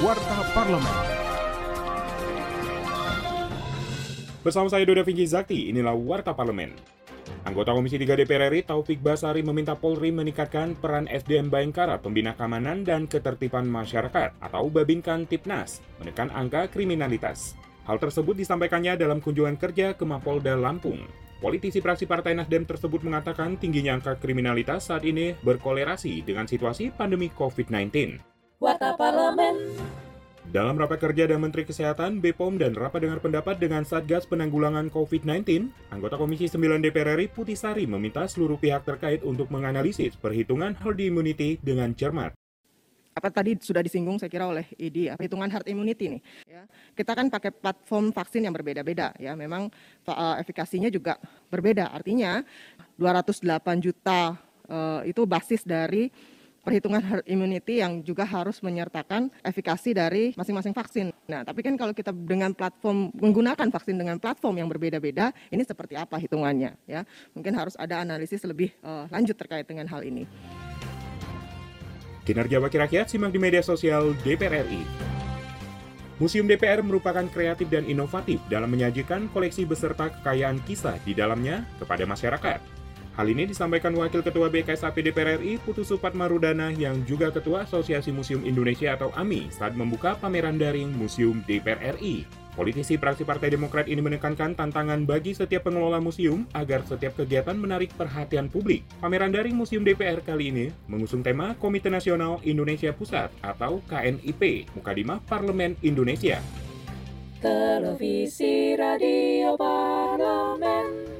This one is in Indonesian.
Warta Parlemen. Bersama saya Doda Vinci Zakti, inilah Warta Parlemen. Anggota Komisi 3 DPR RI Taufik Basari meminta Polri meningkatkan peran SDM Bayangkara Pembina Keamanan dan Ketertiban Masyarakat atau Babinkan Tipnas menekan angka kriminalitas. Hal tersebut disampaikannya dalam kunjungan kerja ke Mapolda Lampung. Politisi praksi Partai Nasdem tersebut mengatakan tingginya angka kriminalitas saat ini berkolerasi dengan situasi pandemi COVID-19. Warta Parlemen. Dalam rapat kerja dan Menteri Kesehatan, BPOM dan rapat dengar pendapat dengan Satgas Penanggulangan COVID-19, anggota Komisi 9 DPR RI Putih Sari meminta seluruh pihak terkait untuk menganalisis perhitungan herd immunity dengan cermat. apa tadi sudah disinggung saya kira oleh ID ya, perhitungan herd immunity nih ya. Kita kan pakai platform vaksin yang berbeda-beda ya. Memang uh, efikasinya juga berbeda. Artinya 208 juta uh, itu basis dari perhitungan herd immunity yang juga harus menyertakan efikasi dari masing-masing vaksin. Nah, tapi kan kalau kita dengan platform menggunakan vaksin dengan platform yang berbeda-beda, ini seperti apa hitungannya ya? Mungkin harus ada analisis lebih uh, lanjut terkait dengan hal ini. Kinerja Wakil Rakyat simak di media sosial DPR RI. Museum DPR merupakan kreatif dan inovatif dalam menyajikan koleksi beserta kekayaan kisah di dalamnya kepada masyarakat. Hal ini disampaikan Wakil Ketua BKSAP DPR RI Putu Supat Marudana yang juga Ketua Asosiasi Museum Indonesia atau AMI saat membuka pameran daring Museum DPR RI. Politisi praksi Partai Demokrat ini menekankan tantangan bagi setiap pengelola museum agar setiap kegiatan menarik perhatian publik. Pameran daring Museum DPR kali ini mengusung tema Komite Nasional Indonesia Pusat atau KNIP, Mukadimah Parlemen Indonesia. Televisi Radio Parlemen.